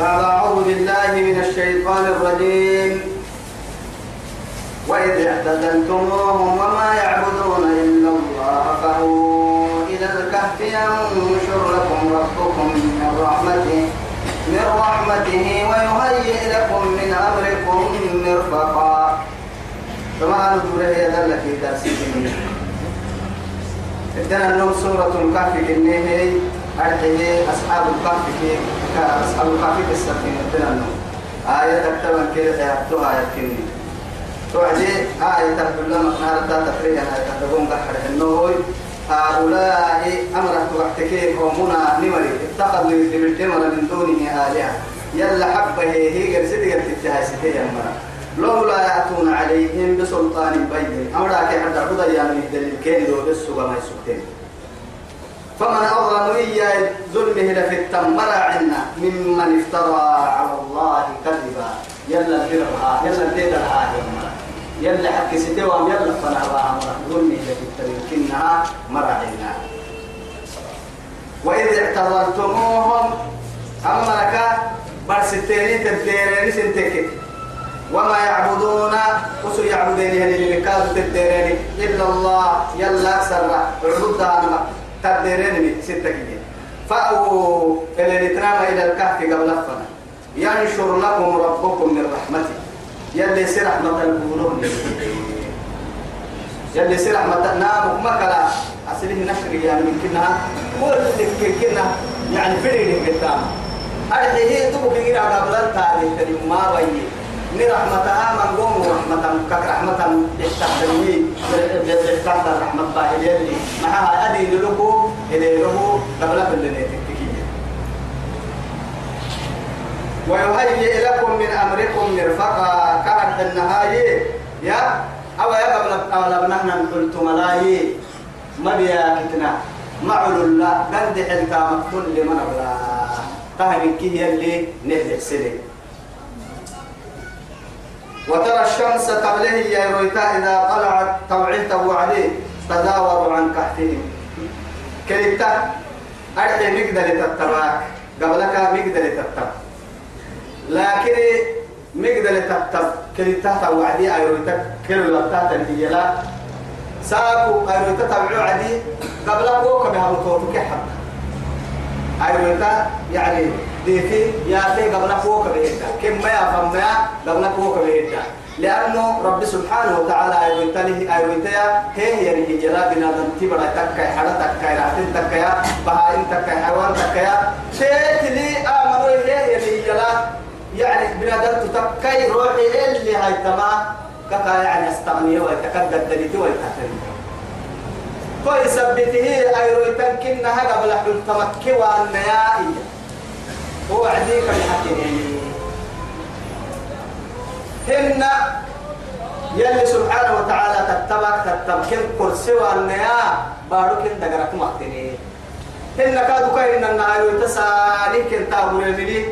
بعد أعوذ بالله من الشيطان الرجيم. وإذ اعتزلتموهم وما يعبدون إلا الله فهو إلى الكهف ينشر لكم ربكم من رحمته من رحمته ويهيئ لكم من أمركم مرفقا. طبعا نقول هي ذلك في درس إذن النوم سورة الكهف كنيه أرحيه أصحاب الكهف كي أصحاب الكهف كالسفين إذن النوم آية تكتبا كده يحطوها يكني توعدي آية تكتب لما نارتا تفريها آية تكتبون قحر النوم هؤلاء أمرك وقتكي قومنا نمري. اتخذوا يثبتون من دونه آلهة. يلا حبه هي قرسد قرسد ستي أمرا لولا يأتون عليهم بسلطان بين. أمرا كي حتى قضى يعني دليل كين دو بسوا ما يسكتين فمن أظلم إيا ظلمه لفي التمر عنا ممن افترى على الله كذبا. يلا الهرها يلا الهرها يا يلا حكي ستوام يلا فنا وامر ظلمي لفي التمر كنها مرعنا وإذ اعتذرتموهم أمرك برستيني تديرين سنتكت وما يعبدون وسو يعبدين اللي مكاد تديرين إلا الله يلا أكثر عبد تديرين ستة كده فأو اللي إلى الكهف قبل فنا ينشر لكم ربكم من رحمته. يلي سر رحمة البولون يلي سر رحمة نام مكلا. أصله نشر يعني من كنا. كل كنا. يعني فريد قدام. هذه تبقى قبل التاريخ. ما بيجي من رحمتها من قوم رحمة كك رحمة استحسني تحت الرحمة باهي اللي معها أدي لكم إلى له قبل كل نتكية ويهيئ لكم من أمركم مرفقا كانت النهاية يا أو يا قبل قبل نحن قلت ملاي ما بيا كتنا معلو الله قد حلتا مقتول لمن أبلا تهمك هي اللي نهدح سنه وترى الشمس قبله يا رويتا إذا طلعت توعيته عليه تداوروا عن كهفهم. كلتا أرحي مقدر تتبعك قبلك مقدر تتبع لكن مقدر تتبع كلتا توعدي أيرويتا كل لبتا تنهيلا ساكو أيرويتا تبعو عدي قبلك وكا بها مطورك حق. أيرويتا يعني ديكي يا تي قبل فوق بيدا كم ما يفهم ما قبل فوق بيدا لأنه رب سبحانه وتعالى أيوتني أيوتيا هي هي اللي جلا بنا دنتي بڑا تكاي حدا تكاي راتين تكاي بهاين تكاي حيوان تكاي تيتلي آمنوا هي هي اللي جلا يعني بنا دنت تكاي روحي اللي هاي تما كتا يعني استغني ويتكدد دليتي ويتكدد فيثبته أيرويتن كنها قبل حل تمكي والنيائي هو عديك الحكيم هن يلي سبحانه وتعالى تتبع تتبكين كرسي والنيا بارك دقرك مقتني. هن كادو كاين النهار يتسالي كن تاول الملي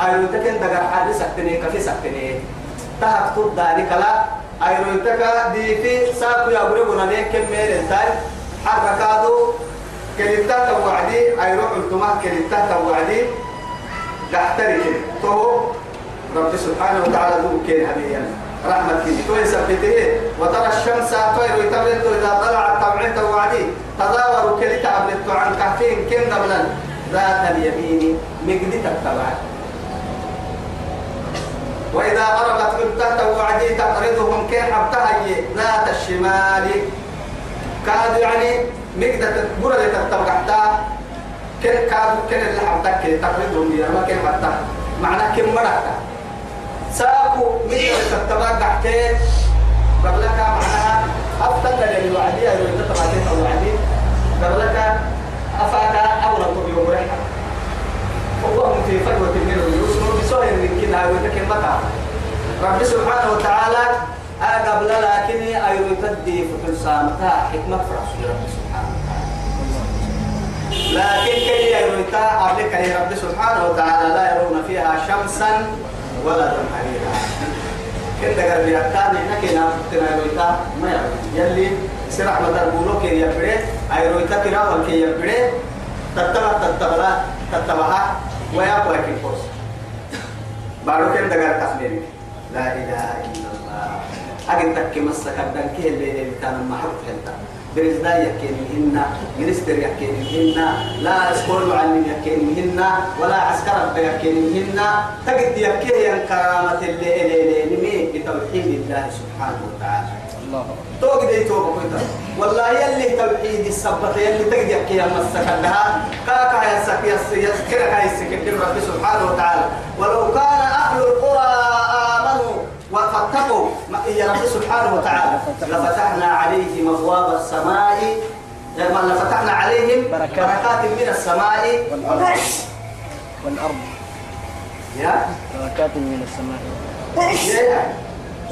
ايرو تكن دقر حادي سكتني كفي سكتني. تحت تود ذلك لا ايرو تكا دي في ساكو يا بره بنا كم ميل انتاي. حركاتو كلتا توعدي. ايرو قلتما كلتا توعدي. تحترك تو رب سبحانه وتعالى ذو كين هبيا رحمة كي تو يثبته وترى الشمس طير يتبلت إذا طلعت طبعت وعدي. تداور كلي تعبلت عن كهفين كم دبلا. ذات اليمين مقدي تتبع وإذا من تحت وعدي تقرضهم كين حبتها ذات الشمال. كاد يعني مقدة برد تتبع كن كاد كن اللي حبتك تقرضهم يا ما كن حبتك معناه كم مرتا ساكو مثل تتبع تحتين قبلك معناها أفتن للوعدي أو تتبعتين أو وعدي قبلك أفاك أولا بيوم رحمة وهم في فجوة من اليوسف بسهر من كنا ويتكن متى رب سبحانه وتعالى قبل لكن أيضا تدي فتن سامتها حكمة فرسول رب سبحانه لكن كي يرويتا قبلك يا رب سبحانه وتعالى لا يرون فيها شمسا ولا زمهريرا كنت قال لي أكتاني نكينا فتنا يرويتا ما يلي سرح مدر بولو كي يبري أيرويتا كرا والكي يبري تتبع تتبع تتبعها ويقوى كي فرس بارو كن دقار تخمين لا إله إلا الله. أجل تكي مسك الدنكي اللي كان ما حط حتى برزدا يكينهن منستر يكينهن لا اسكول معلم يكينهن ولا عسكر يكينهن تجد يكيه كرامة اللي اللي نمي بتوحيد الله سبحانه وتعالى. الله. توقد اي توقع والله يلي توحيد السبت يلي تجد يكيه مسك لها كاكا يسك يسكر يسك رب سبحانه وتعالى. ولو كان أهل القرى آمنوا وفتقوا يا رب سبحانه وتعالى. لفتحنا عليهم أبواب السماء. لفتحنا عليهم بركات, بركات من السماء. والأرض. والأرض. يا؟ بركات من السماء.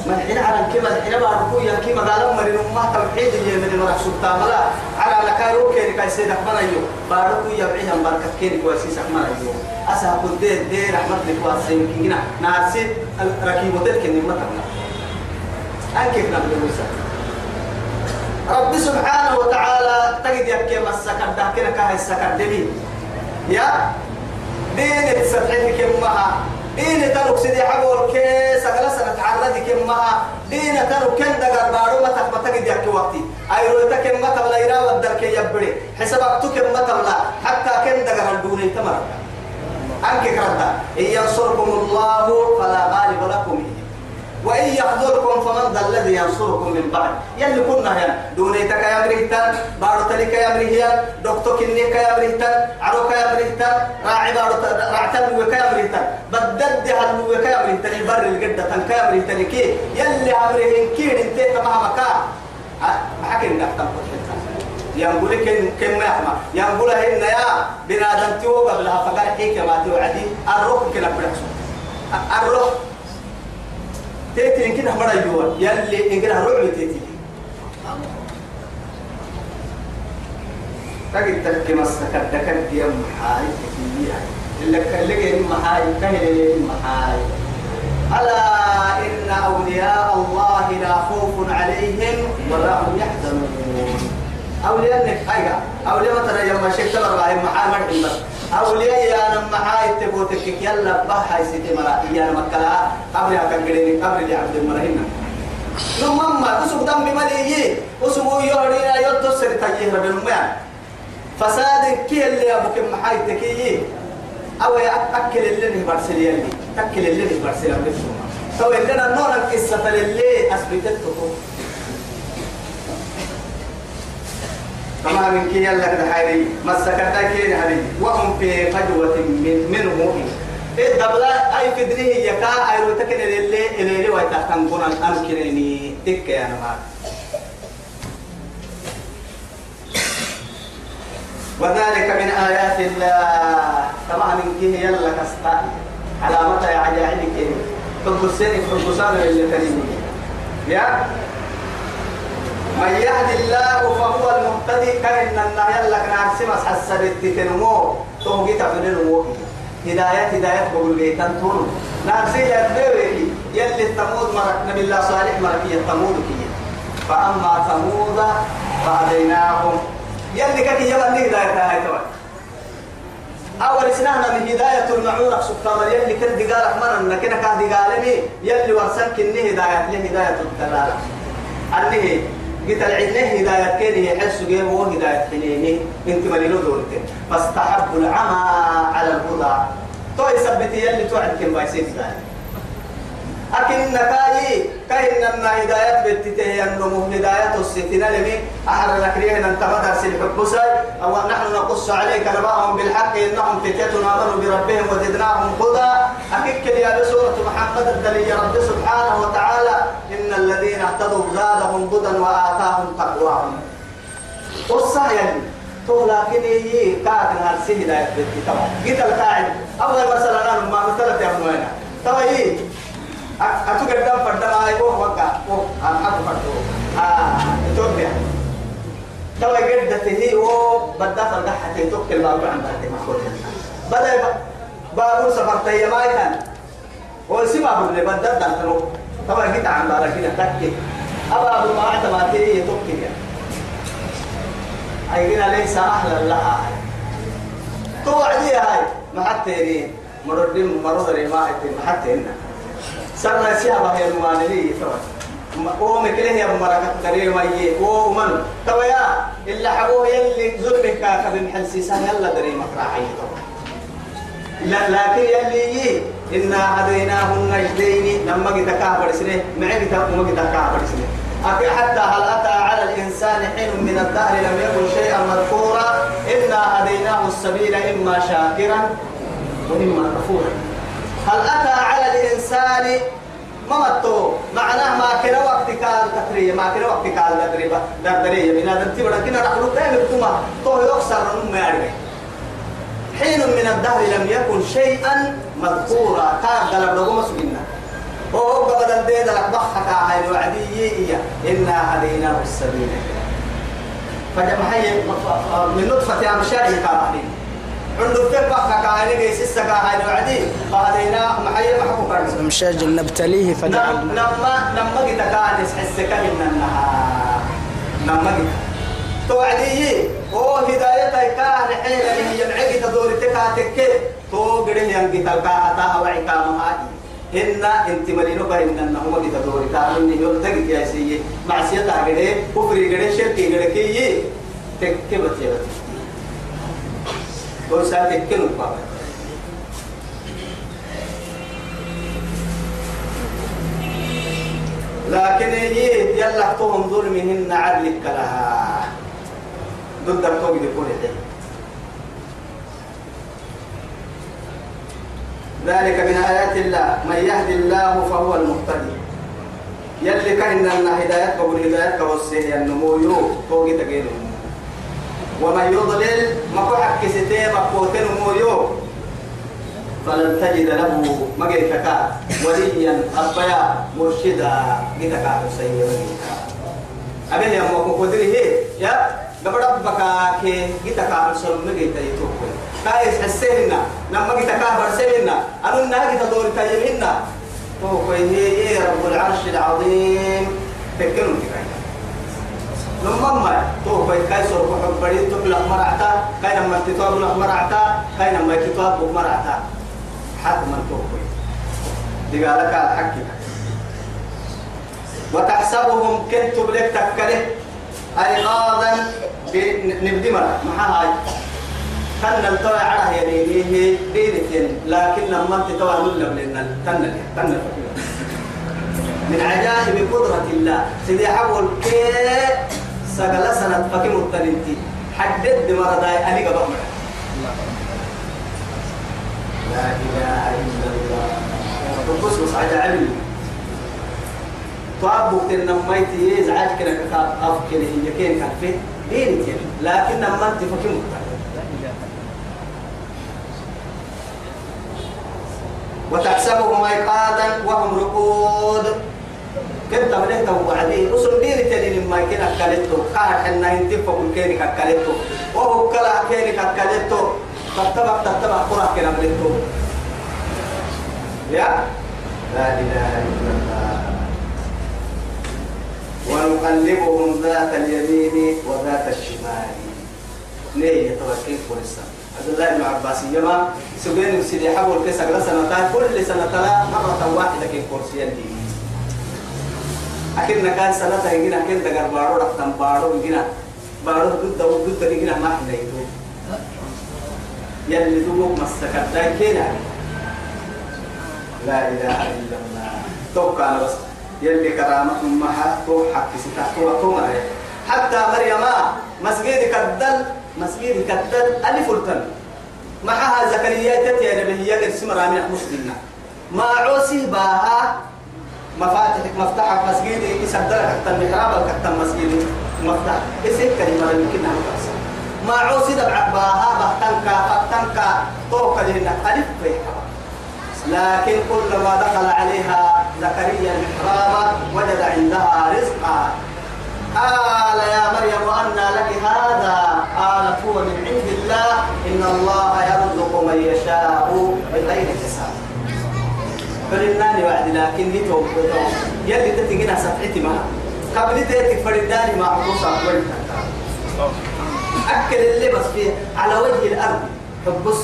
ما الحين على كما الحين بعرفوا يا كما قالوا مرين ما توحيد من المرح سلطان لكارو كيري كاي سيد أحمد أيو. بعرفوا يا بعيها بركة كيري كويسيس أحمد أيو. أسا كنت دي رحمة لك واسين كنا ناسي ركيبو تلك النمة تبنا أنكيف نبي موسى رب سبحانه وتعالى تجد يبكي مسكر ده كنا كاي السكر دمي يا؟ دين السبحين كمها دين تنك سيدي حقول كيس أغلا سنة تعرضي كمها دين تنك كن دقر بارو ما تجد يبكي وقتي. أيرو تكن ما تبلا يرا ودر يبري. حسابك تكن ما تبلا حتى كن دقر الدوني تمر أنك كرتا إن ينصركم الله فلا غالب لكم. وإن يخذلكم فمن ذا الذي ينصركم من بعد. يلي كنا هنا. دونيتك يا مريتان بارو تلك يا مريتان دكتور كنيك يا مريتان عروك يا مريتان راعي بارو راعتن وك يا مريتان بدد هل وك يا مريتان البر الجدة تنك يا مريتان كي؟ يلي عمرهن كي إنت تمام مكان حكي إنك تنقل ينقول كن كن ما يحمى. ينقول هن يا بنادم تو قبلها فقال حيك ما توعدي. الروح كنا برحسو الروح تيتي إن كنا مرة يجوا. يلي إن كنا رعب تيتي تجد تلك مسك الدكر دي محاي تكيها اللي كلك محاي كهل محاي ألا إن أولياء الله لا خوف عليهم ولا هم يحزنون. أولياء حاجة أولياء مثلا يوم راهي محاي مرحبا بس. أولياء يا نم محاي تبوتك يلا بحاي سيتي مرا. يا مكلا قبل أكن قريني. قبل عبد المرهنا نمم ما تسوق دم بمليه وسمو يهرينا يدسر تجيه رب الميان فساد كي اللي أبوك محاي تكيه أو أكل اللي نبرسل يلي تكل اللي نبرسل يلي تو اللي نور القصة اللي أثبتته كما من كي يلا كده حيري مسكتا كين هذه وهم في فجوة من منه إيه دبلا أي فدريه يكا أي روتكن اللي اللي ويتحتم كنا أمكنني تك يا نمار وذلك من آيات الله. كما من كي يلا كستا علامة يا عجائب كي تنقصين تنقصان اللي تنين يا؟ من يهد الله فهو المهتدي. كأن النهي لك نعسمس حسبت تنمو توقي تفننمو هداية هداية بقول بيتان تونو نعسي يدبيري يلي تمود مرك نبي الله صالح مركية تمود كي. فأما ثمود فهديناهم. يلي كي يبني هداية هاي توي أول سنة من هداية المعونة سبحانه يلي كد قال أحمد أنك كهدي قالني يلي ورسلك إني هداية لهداية الدلالة. أنه قلت العلم هداية كيني؟ يحس جيه هو هداية حنيني. انت مليلو دورتين فاستحبوا العمى على الهدى. تو يثبت يلي توعد كم بايسين هداية. أكن نكاي كاين أن هداية بتته النمو هداية الستين لمي. أحر لكريه أن تمدر سلحب بساي أو نحن نقص عليك نباهم بالحق إنهم فتية آمنوا بربهم وزدناهم هدى. أكيد يا بسورة محمد الدليل رب سبحانه وتعالى. الذين اهتدوا زادهم هدى وآتاهم تقواهم قصة يعني تو لكن هي كاد هالسي هداية بتته قلت القاعد أول مثلا أنا ما مثلت يا أموينا تو aku gedam pada lai ko waka ko aku padu ah itu dia tahu ged dati wo badda farga hati itu kelma ko anda te makor bada baru seperti yang kan oh si babu le badda tero tahu kita anda lagi dah takki aba abu ma ata mati itu kia أيقنا ليس أهلا لها تو عدي هاي. ما حتى مردين مرض ريما حتى هنا سرنا سيابا هي الموانلي هو مكله يا مرقة كريم أيه هو من؟ تويا إلا حبوه يلي ظلمك كابن حلسيسان يلا دري مقراعي لا لكن يلي إنا هديناه النجدين لما جيت كعبر سنة معي جيت ما جيت كعبر أكي حتى هل أتى على الإنسان حين من الدهر لم يكن شيئا مذكورا. إنا هديناه السبيل إما شاكرا وإما كفورا. هل أتى على الإنسان؟ ما متو. معناه ما كنا وقت كان تقريه ما كنا وقت كان دريبا دردريه من هذا تبرا كنا نحن دائما كما تو ما يعرف حين من الدهر لم يكن شيئا مذكورا كان قلب لغو مسؤولنا وهو قبل الدين لك ضحك على الوعدية. إنا هديناه السبيل. فجمع حي من نطفة أمشاري كاملين عنده كيف بقى كاهني جيس السكا هاي الوعدي فهدينا محي محكو كرس مشاج نبتليه فجعلنا نما نما جيت كانس حسك من النهار نما جيت توعدي هو هداية كان حين هي معك تدور تكاتك. تو غير ينجي تلقى تا وعكا ما إن أنت مرينو كهن إن هم جيت تدور كانوا يلتقي يا سيء معصية غير كفر غير شرك غير كي تكبت يا قول سادك كنو بابا لكن يجي يلا توهم ظلمهن عدلك لها ضد التوب يكون ذلك من آيات الله. من يهدي الله فهو المهتدي. يلي كان أن هدايتك والهدايتك والسهي النمو يو توقي تقينه ومن يضلل ما كحك ستي مقوتين مويو فلن تجد له مجيتك وليا أبيا مرشدا. جيتك سيئا أبي يا مو قدره يا قبل ربك كي جيتك سلم مجيتا يتوكل كايس حسينا لما جيتك برسلنا أنا ناجي تدور كيمنا تو هي رب العرش العظيم. تكلم كده لما ما تو كاي كاي سر كحب بدي تبلغ مرعتا كاي لما تتواب لغ مرعتا كاي لما تتواب لغ مرعتا حد من تو كاي دي قالك الحق وتحسبهم كنت بلك تكله أيقاظا نبدي مرة. ما هاي كان التوى على يمينه دينتين لكن لما أنت توى نلم لنا تنل تنل من عجائب قدرة الله. سيدي حول كي سقل سنة فكي متننتي حدد مرضاي أني قبل لا إله إلا الله. بص عجائب. طاب وقت النميتي يزعج كنا كتاب أفكر هي كين لكن لما أنت فكي وتحسبهم ايقاظا وهم رقود. كنت بدأت توعدي رسل دين تاني لما كنا كالتو قاعد حنا ينتفق كيني كالتو وهو كلا كيني كالتو تتبع تتبع قرى كنا ملتو يا؟ لا إله إلا الله. ونقلبهم ذات اليمين وذات الشمال. ليه يتوكل فرصة عبد الله بن عباس يما سجين سيدي حول أغلى سنتين كل سنة مرة واحدة كي كرسي دي. أكيد كان سنة هيجينا كنت أجر بارو رفتم بارو هيجينا بارو ضد ضد هيجينا ما إحنا يدو يلي دوبك مسكت. داي كينا لا إله إلا الله. توقع بس. يلي كرامة أمها تو حق ستا تو تو حتى مريم مسجد كدل مسجد كدل ألف التن. معها زكريا تتي قد سمرا من مسلمنا ما عوسي باها مفاتح مفتاح مسجد يسدل حتى المحراب حتى مسجد مفتاح. إيش كلمة يمكن أن ما عوسي دبع باها بحتنكا بحتنكا توقع لنا ألف بيها لكن كلما دخل عليها زكريا المحراب وجد عندها رزقا. قال يا مريم أنى لك هذا؟ قالت هو من عند الله. إن الله يرزق من يشاء بغير حساب. فلناني وعد لكن لي توب يلي تتجينا سفحتي معها قبل تأتي فرداني مع حقوصة أكل اللي بس فيه على وجه الأرض. فبص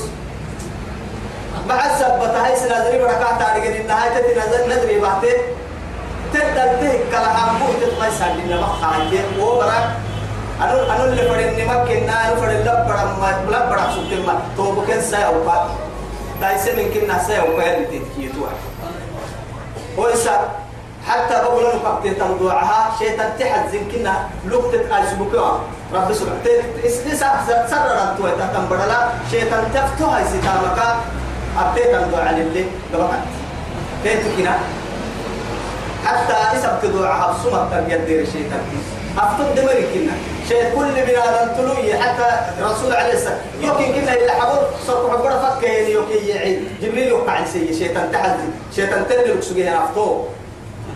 مع السبب بتهاي سنازري بركات تاريخ النهاية تتنزل ندري بعدين. تدلته كلا عمبو تتمي سالنا ما خايته وبرك أنا أنا اللي فرن مكة نا أنا فرن لا برا ما لا برا سوت ما. تو بكن ساي أو بات تايسه من كنا ساي أو بات تتكيتوا هو إنسان حتى بقول أنا كنت تنضوعها شيطان تحت زين كنا لقطة أسبوعها رب سبحانه إسلسا سرر أنتوا تهتم بدلا شيطان تفتوها يسيتامك أبتي تنضوع على اللي قبقت تيتو كنا. حتى إسم تدوعها بسمة تربية دير الشيطان أفتن دمري كنا. شيء كل بنادم تلوي حتى الرسول عليه السلام. يمكن كنا اللي حبر صرف حبر فك يوكي يعيد. جبريل يوقع سي شيطان تحدي شيطان تلي لكسوجي أفتو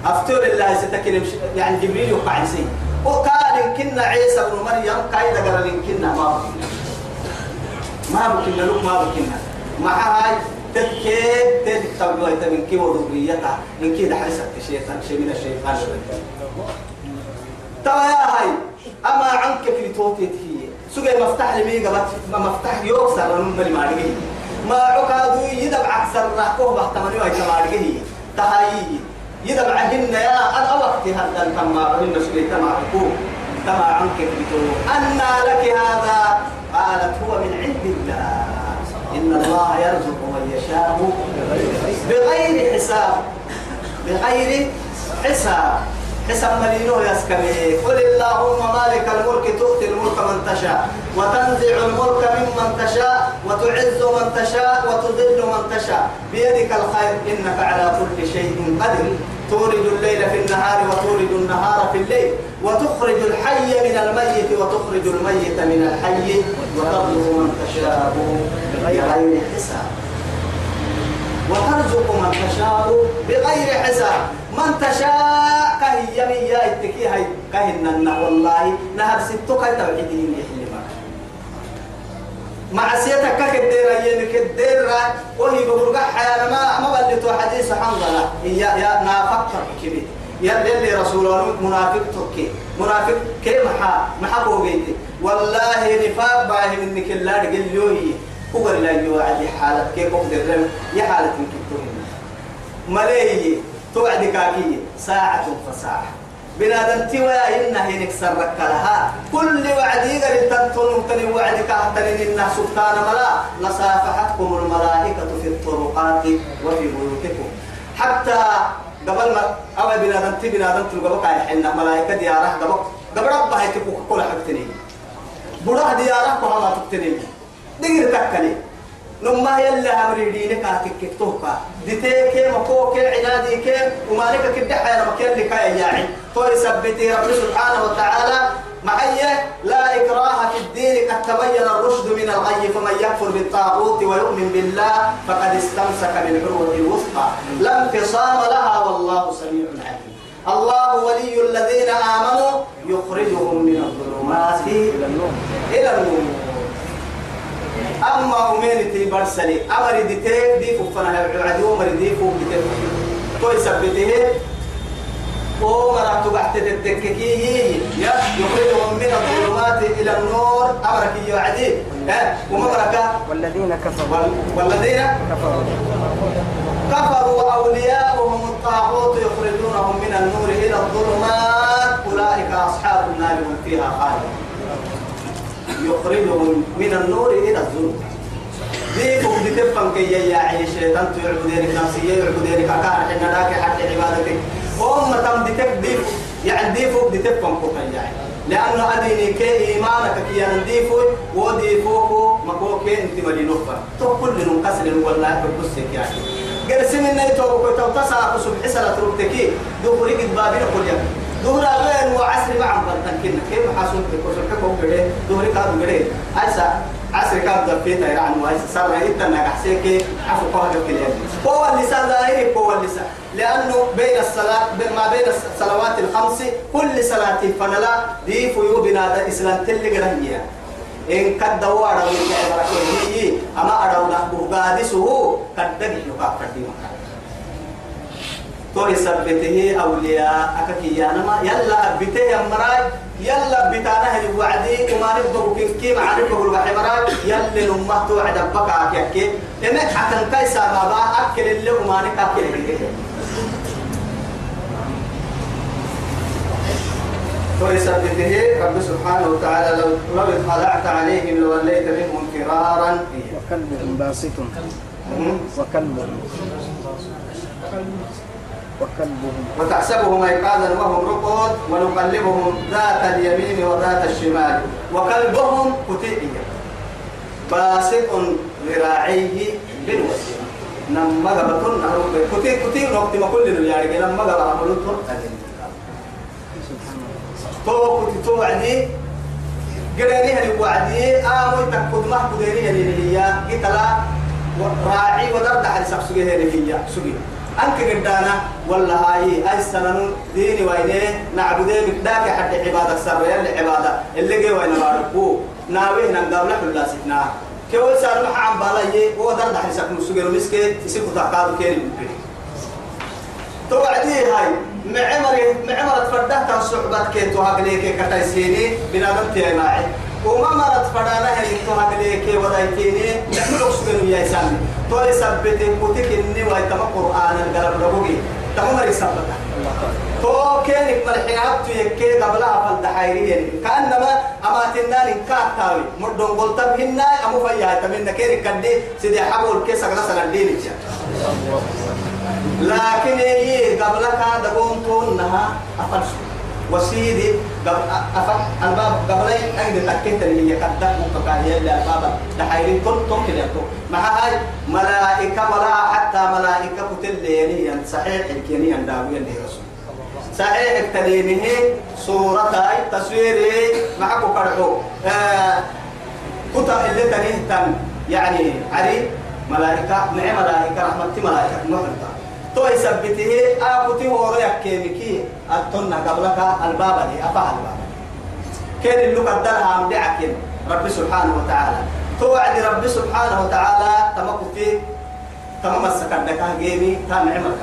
أفتو لله ستكلم يعني جبريل يوقع سي وكان كنا عيسى بن مريم كايدا قرر كنا ما ما بكنا لك ما بكنا. مع هاي تكيد تد تبغى من كي وذريتها من كي دحرسك الشيطان شيء من الشيطان ترى يا هاي أما عنك في توتيت هي سجى مفتاح لمي قبت ما مفتاح يوكسر من بني مارجي ما عكادو يدب عكسر راكوه بحتمني وهي تمارجي تهاي يدب عهن يا أنا وقت هذا تما هن سجى تما عكوه تما عنك في تو أن لك هذا قالت هو من عند الله إن الله يرزق يشاء بغير حساب. بغير حساب. حساب ملينو يسكمي قل اللهم مالك الملك تؤتي الملك من تشاء وتنزع الملك ممن تشاء وتعز من تشاء وتذل من تشاء. بيدك الخير إنك على كل شيء قدير. تولد الليل في النهار وتولد النهار في الليل. وتخرج الحي من الميت وتخرج الميت من الحي وترزق من تشاء. بغير حساب. وترزق من تشاء بغير حساب. من تشاء كهي يا اتكي هاي كهن والله نهر ستو كاي توحيدين يحلم معصيتك كدير يمك الدير وهي بقول حيانا ما ما بلتو حديث حنظلة. يا يا نافق كبير يا اللي رسول الله منافق تركي. منافق كيف محا محا والله نفاق باه منك الله قال له هو لا يوعد حالة كيف أقدر يا حالة من كتبه ملايين توعد كاكية ساعة فساعة بنادم توا إنه نكسر لها كل وعد يقدر تنتون تني وعد كاهتنين إنه سلطان ملا لصافحتكم الملائكة في الطرقات وفي بيوتكم حتى قبل ما أو بنادم تي بنادم تلقى بقى إحنا ملائكة ديارة قبل قبل ربها يتبقى كل حاجتني بروح ديارة كلها تبتني دقير تكلي. نما يلا أمري دينك أتكك توكا. دتيك مكوك عنادي كيف ومالك كده حياة مكان لك يا ياعي طول سبتي رب سبحانه وتعالى. معي لا إكراه في الدين قد تبين الرشد من الغي فمن يكفر بالطاغوت ويؤمن بالله فقد استمسك بالعروة الوثقى. لا انفصام لها والله سميع عليم. الله ولي الذين آمنوا يخرجهم من الظلمات إلى النور. إلى النور. أما أمينتي برسلي أمر ديتي دي ففنا عدي أمر دي فوق ديتي توي سبته ومرة تبعت تتككي يا يخرجهم من الظلمات إلى النور أمرك يعدي ومبرك والذين كفروا. والذين كفروا. كفروا أولياؤهم الطاغوت يخرجونهم من النور إلى الظلمات. أولئك أصحاب النار هم فيها خالدون. يخرجهم من النور إلى الظلم ديكم بتفهم كي يا عيش شيطان تعبدينك نفسية يعبدينك أكار حنا داك حتى عبادتك. وهم تم ديف يعني ديفو بتفهم كوكا يعني لأنه أديني كي إيمانك كي ينديفو وديفوكو مكوكي أنت مدينوفا تو كل نقصر والله ببسك يعني. قال سمين نيتو كنت تصعق صبح سنة ربتكي دوري قد بابين كل يوم دور غير وعصر مع بلتن كنا كيف حاسون تكوسر كم بده دور كادو بده أسا عصر كادو دفيتا يعني وايس صار إنت نجح سيك عفو قاعد كلام هو اللسان ظاهري هو اللسان. لأنه بين الصلاة ما بين الصلوات الخمس كل صلاة فنلا دي فيو بنادى إسلام تلقى رهية إن قد دوار من كعبرك أما أرونا بغادسه قد دقي يقع فردي مكان توي سبته أولياء أكاكي يا نما يلا أبته يا مراي يلا بتانا هني وعدي وما نبغى كيف كيف عارف بقول بحي مراي يلا نما توعد بقى كيك إنك حتى كيسا بابا أكل اللي وما نكاكل اللي ويثبته رب سبحانه وتعالى لو لو اطلعت عليهم لوليت منهم فرارا. وكلبهم باسط. وكلبهم وتحسبهم ايقاظا وهم رقود ونقلبهم ذات اليمين وذات الشمال. وكلبهم كتئيا باسط ذراعيه بالوسيله نما نهرو كتي كتي وقت ما كل يعني لما غبا عملوا تو كنت تو وعدي. قريني هني وعدي. آمو تكود ما قدري هني هي. قتلا. راعي ودرد على سبسوجي هني هي. سوجي أنك قدانا ولا هاي أي سنن ديني وينه نعبده مقداك حد عبادة سر يلي عبادة. اللي جي وين باركو ناوي نقابل حلا سيدنا؟ كيول سار محام بالاي هو درد سبسوجي سوجي مسكي يسيبوا تقابل كيري توعدي هاي. معمر معمر تفرده الصحبات كي تهاجليك كتايسيني بنادم تيماعي. وما مرت فدانا هي تهاجليك ودايتيني نحن أقسم يا سامي تو يثبت كتك إني ويتم قرآن القلب ربوي تمام ثبت تو كينك ملحيات يكي قبلها فالدحايرين كأنما أما تنان كاتاوي. مردون قلت بهن أمو فيها تمنى كينك كدي سيدي حبول كيسا غسل الدين لكن هي قبلك دقوم تونها أفرش وسيدي أفر الباب قبلي عند تكيت اللي قد مكان هي الباب. لحيرين كل كده مع هاي ملائكة ولا حتى ملائكة كتل يعني صحيح الكيني عندهم يعني رسول. صحيح التليمه صورة هاي تصويري. معكو كرحو آه كتا اللي تنهتم يعني علي ملائكة مع ملائكة رحمة ملائكة مهمة تو يثبته أكتي هو يكيمكي أتنا قبلك الباب دي أفعل الباب كان اللي قدرها عم دعك رب سبحانه وتعالى. توعد رب سبحانه وتعالى تمكتي تمام السكن جيمي تام عمر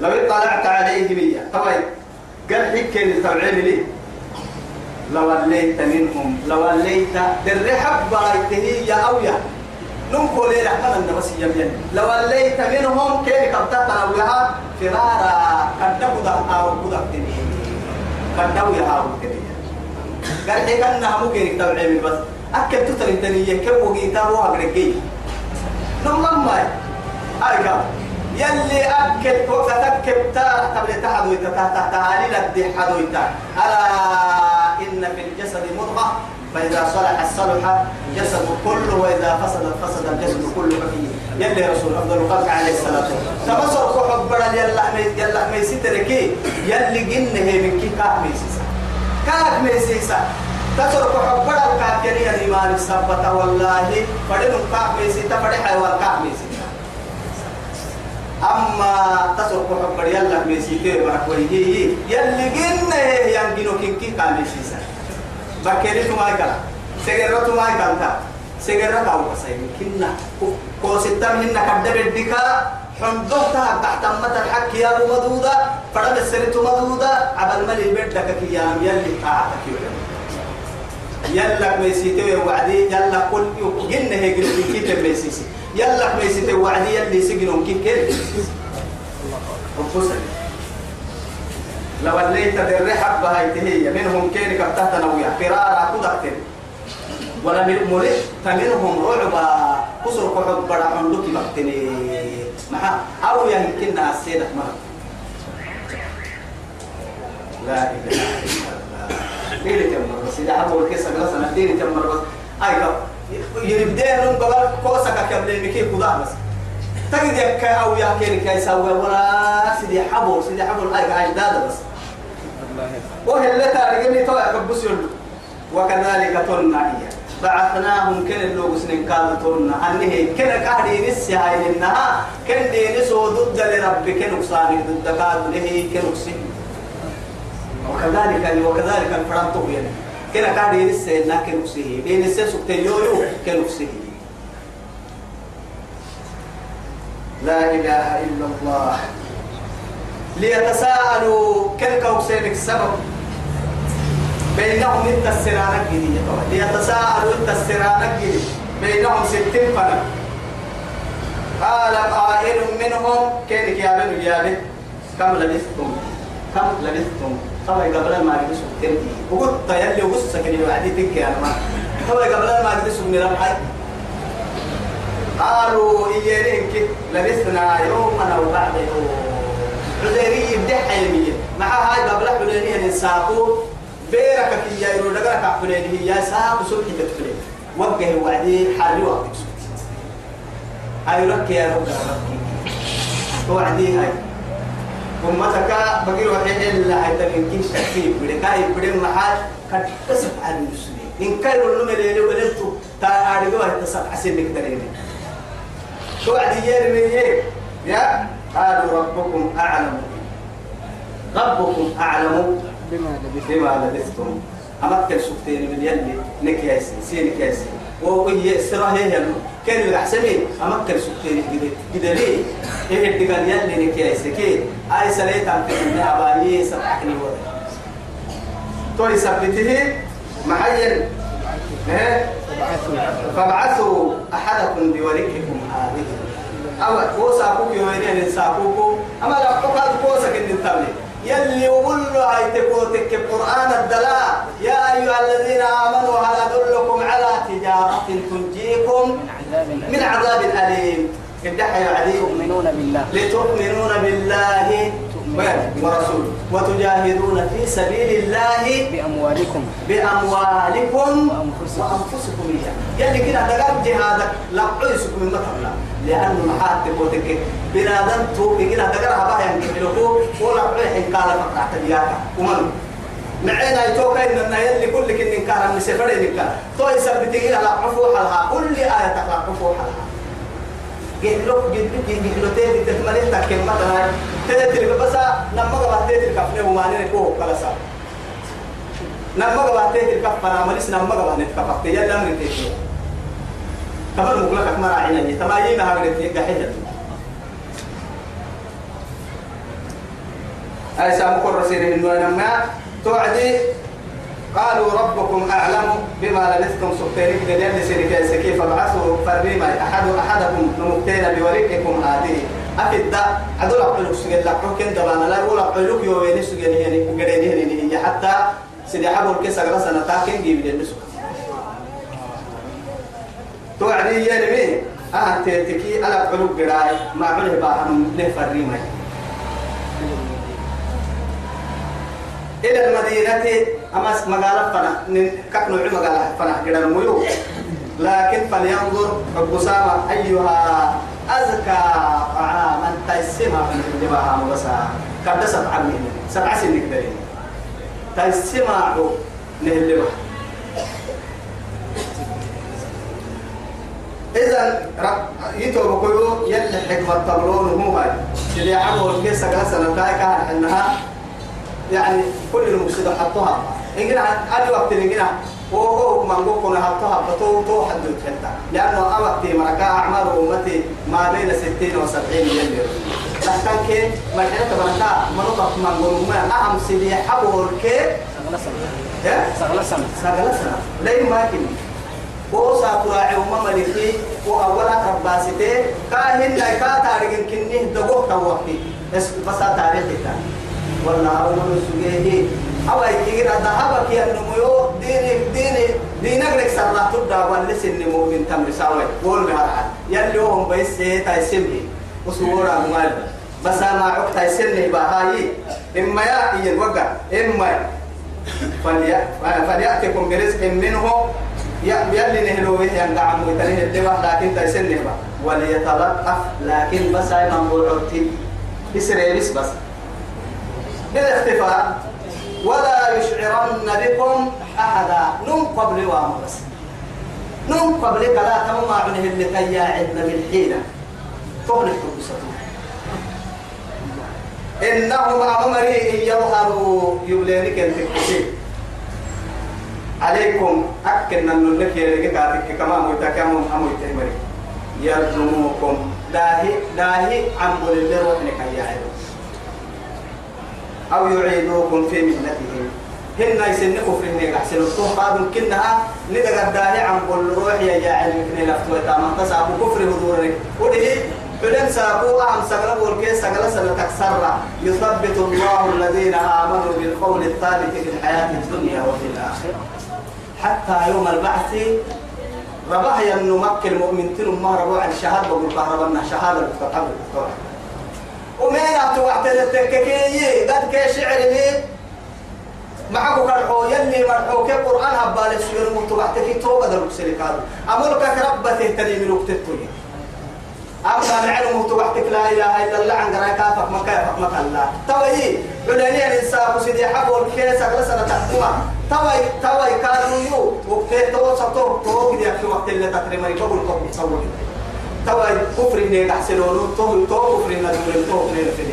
لو اطلعت عليه بيا طيب قال حكي تبعين لي. لوليت منهم لوليت الرحب بايته يا أويا نمكو لي رحمة النبس يمين لوليت منهم كيف قبضت أويها فرارا قد نبدا أو بدا قد نويا أو قال حيك أنها ممكن تبعين بس أكل تتري تنية كم وقيتا وأقرقي نمم ما أركب يلي أكل وكتكب تا تبلي تحدو تا تعالي لدي حدو ألا إن في الجسد مضغة فإذا صلح صلح الجسد كله وإذا فسد فسد الجسد كله فيه. يلي رسول أفضل الخلق عليه الصلاة والسلام. تمسر كحب بدل يلا يلا ميسيتركي يلي جنة من كي كاك ميسيسا كاك ميسيسا تترك حب بدل كاك يعني الإيمان السبت والله. فدن كاك ميسيتا فدي حيوان كاك ميسيتا أما تسرق حب يلا ميسيتي بركويه يلي جنة ينجنو كي كاك ميسيسا بكيري ما يكلا سجرة ما يكلا سجرة أو بسيم كنا. كوستم هنا كدب الدكا حمدوه تها تحت أمة الحق يا أبو مدودة. فرد السنة مدودة. عبل ملي بدك كي يا يلي قاعدك يلا ميسيتي وعدي. يلا كل جن هي جن كي ميسيسي يلا ميسيتي وعدي يلي سجنون كي كير الله لو الليت الرحب هاي تهي. منهم كين كبتها تنويا فرارا كدكتن ولا من ملك فمنهم رعبا كسر كحب بڑا عندك بكتني مع أو يمكن السيدة مرة. لا إله إلا الله. ديني تمر بس إذا أبو الكيس أقول سنة ديني تمر بس أي كم يبدأ لهم قبل كوسك كم لين مكي بس تجد يك أو يا كين كي يسوي ولا سيدي حبور سيدي حبور أي عايش دادا بس وهي اللي تارجني توي كبس يلو وكذلك إياه بعثناهم كن اللوغ سنين كانوا تلنا أنه كن كهدي نسي هاي إنها كن دي نسو ضد لرب كن أكساني ضد كاد له كن وكذلك وكذلك الفرنتو يعني كن كهدي نسي إنها كن أكسي دي نسي سكتي يو كن أكسي لا إله إلا الله. ليتساءلوا كل كوكسينك السبب؟ بينهم إنت السرانك جديد ليتساءلوا إنت السرانك جديد بينهم ستين فنا قال قائل منهم كيف يا بن يا بن كم لبثتم؟ كم لبثتم طبعا قبل ما يجلسوا ستين وقلت يلي وقصة كده وعدي تك يا ما طبعا قبل ما يجلسوا من الحي قالوا إيانين كده لبثنا يوما أو بعد يوم. عذيري يبدأ حيمية مع هاي قبل حلينية نساقو بيرك كي يا يرو دغرك حلينية يا ساقو سبحي تدخلين وجه وعدي حري وقتك هاي لك يا رب توعدي هاي. أمتك بقي وحي إلا هاي تنكين شكي بدكاي بدن محل قد تسب على المسلمين. إن كانوا لهم اللي ولدتوا تاريخوا هتصب حسين نقدرين توعدي يا رمي يا؟ قالوا ربكم أعلم. ربكم أعلم بما لبثت بما لبثتم. أمكن سكتين من يلي؟ نكياسي سين كياسي وهي السرعة هي كان الأحسنين. أمكن سكتين كده ليه إيه الدقال يلي نكياسي كي أي سليت عم تكون عبالي سبحني وضع تولي سبته إيه فبعثوا فابعثوا أحدكم بورقكم هذه أما كوسا كوكي وينين ساكوكو أما لا قد كوسا كن تبلي يلي وقول له هاي تكوتك القرآن الدلاء. يا أيها الذين آمنوا هل أدلكم على تجارة تنجيكم؟ من عذاب أليم الدحية عليكم. تؤمنون بالله. لتؤمنون بالله ورسوله. وتجاهدون في سبيل الله بأموالكم. بأموالكم وأنفسكم. وأنفسكم إياه. يلي كده دقال جهادك. لا عيسكم من مثلا لأنه محاتب وتك بنادم تو كده دقال هبا ينكفلكو ولا عيح قال فقعت بياك ومن معينا يتوقع إن يلي كل كن كان من سفر إنك تو يثبت كده لا عفو حلها كل آية تقرأ عفو حلها جهلوك جهلوك جهلوك تيجي تكمل تكمل مثلا تيجي بس نما قبل تيجي كفنه وما نركوه كلا سا نما قبل تيجي كفنا مالس نما قبل نتكفت يلا من تيجي كمان مغلق ما راعينا تما يما هاي تيجي حجة أي سام كرسين إنه نما توعدي؟ قالوا ربكم أعلم بما لبثتم سكتين بدل سيرك سكيف فابعثوا فريما أحد أحدكم نمكتين بورقكم هذه. أكيد دا أدول أقولك سجل لك كن دبانا لا يقول أقولك يوين سجل يعني قريني هني هي حتى سيدي حبوا الكيس أقرأ سنة تاكين جيب لي النسخ توعدي يا نبي؟ أه تتكي على أقولك قراي ما عمله باهم له فريما إلى المدينة أما مقالة فنا كأنه عم مقالة فنا كده الميو لكن فلينظر أبوسامة أيها أزكى طعاما تيسمها من الجبهة مبسا. قد سبع من سبع سنين كدرين تيسمع نهلبها إذا يتو بكيو يلي حكمة تبرون هو هاي. اللي عمو الكيسة قلسة نتايكا إنها يعني كل المفسد حطوها. إن قلنا أدي وقت إن قلنا وهو من قلنا حطوها. بطو تو حد الحتة لأنه أوقت مركا أعمار أمتي ما بين ستين وسبعين مليون. لكن كي ما حيث مركا منطقة من قلنا أهم سيدي حبور كي سغل سنة. سغل سنة. لين ما كني بوسا تراعي وما ملكي. وأولا كباسيتي كاهن لا كاتارجن كنيه دقوق توقتي بس بس تاريخي ولا أول سجيه أو يجي ذهبك يا نمو دينك دينك دينك لك سرنا تبدأ ولا سن مؤمن تم ساوي قول بهرعان يلي هم بس تايسمي وسورة مال. بس أنا عقت تايسمي بهاي. إما يا الوقع إما. فليأتكم برزق منه. يلي نهلو ينقع ميتنه الدواء لكن تايسمي با وليتلطف لكن بس أي منبوع عقتي بس بس. بالاختفاء ولا يشعرن بكم أحدا نم قبل وام بس نم قبل لا تمام عنه اللي كيا عندنا بالحيلة تغلق بسطور إنهم أمري يظهروا يبلينك التكتير عليكم أكن أن لك كاتك كما متكامم أمو تهمري يرجموكم داهي داهي عن بول اللي روحنك يا أو يعيدوكم في مهنتهم هن يسنكوا في النيل أحسن. الطوح قادم كنها ندق الداهي عن بول روح يا جاعل من لفتوى تاما. تسعبوا كفر هدورك وديه فلن ساقوا أهم سقلبوا الكيس سقل سنة تكسر يثبت الله الذين آمنوا بالقول الثابت في الحياة الدنيا وفي الآخرة. حتى يوم البعث ربح ينو مكة المؤمن تنو ما ربوا عن شهادة كهربنا شهادة قبل. ومين أتو اعتدتككي قد كي شعر لي معكو كرحو يلي مرحو كي قرآن هبالي سير متبعتكي توبة درب سلكاد أمرك من وقتتوي أما نعلم متبعتك لا إله إلا الله. عن قراءة كافك مكا يفك مكا الله توي بلاني الإنسان سيدي حبو الكيس أغلسنا تحكمة. توي توي كانوا يو. وقتين تو سطو تو كده في وقت اللي تكريم. يقول لكم تصور توي كفر إني أحسنون تو تو كفر إني أدور تو كفر إني فيه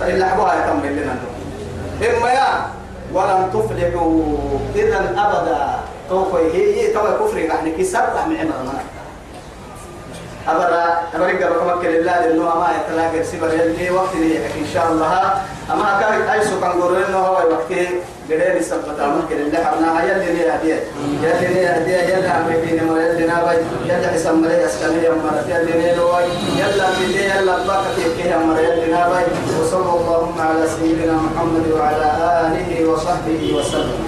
فإلا حبوها يكمل لنا. إما يا ولن تفلحوا إذا أبدا. توي هي توي كفر يعني كي من عمرنا أبدا أبدا رقمك لله لأنه ما يتلاقى سبر يلي وقت إن شاء الله. أما كان أيسو كان قررنا هو وقت قدر يسبت أمك لله حرنا يلي لي هدية يلي لي هدية يلي أمريكين ما يلي نابي. يلي حسن مري أسكني أمرت يلي لي لوي يلا بلي يلا بقى كي أمر يلي نابي. وصلى اللهم على سيدنا محمد وعلى آله وصحبه وسلم.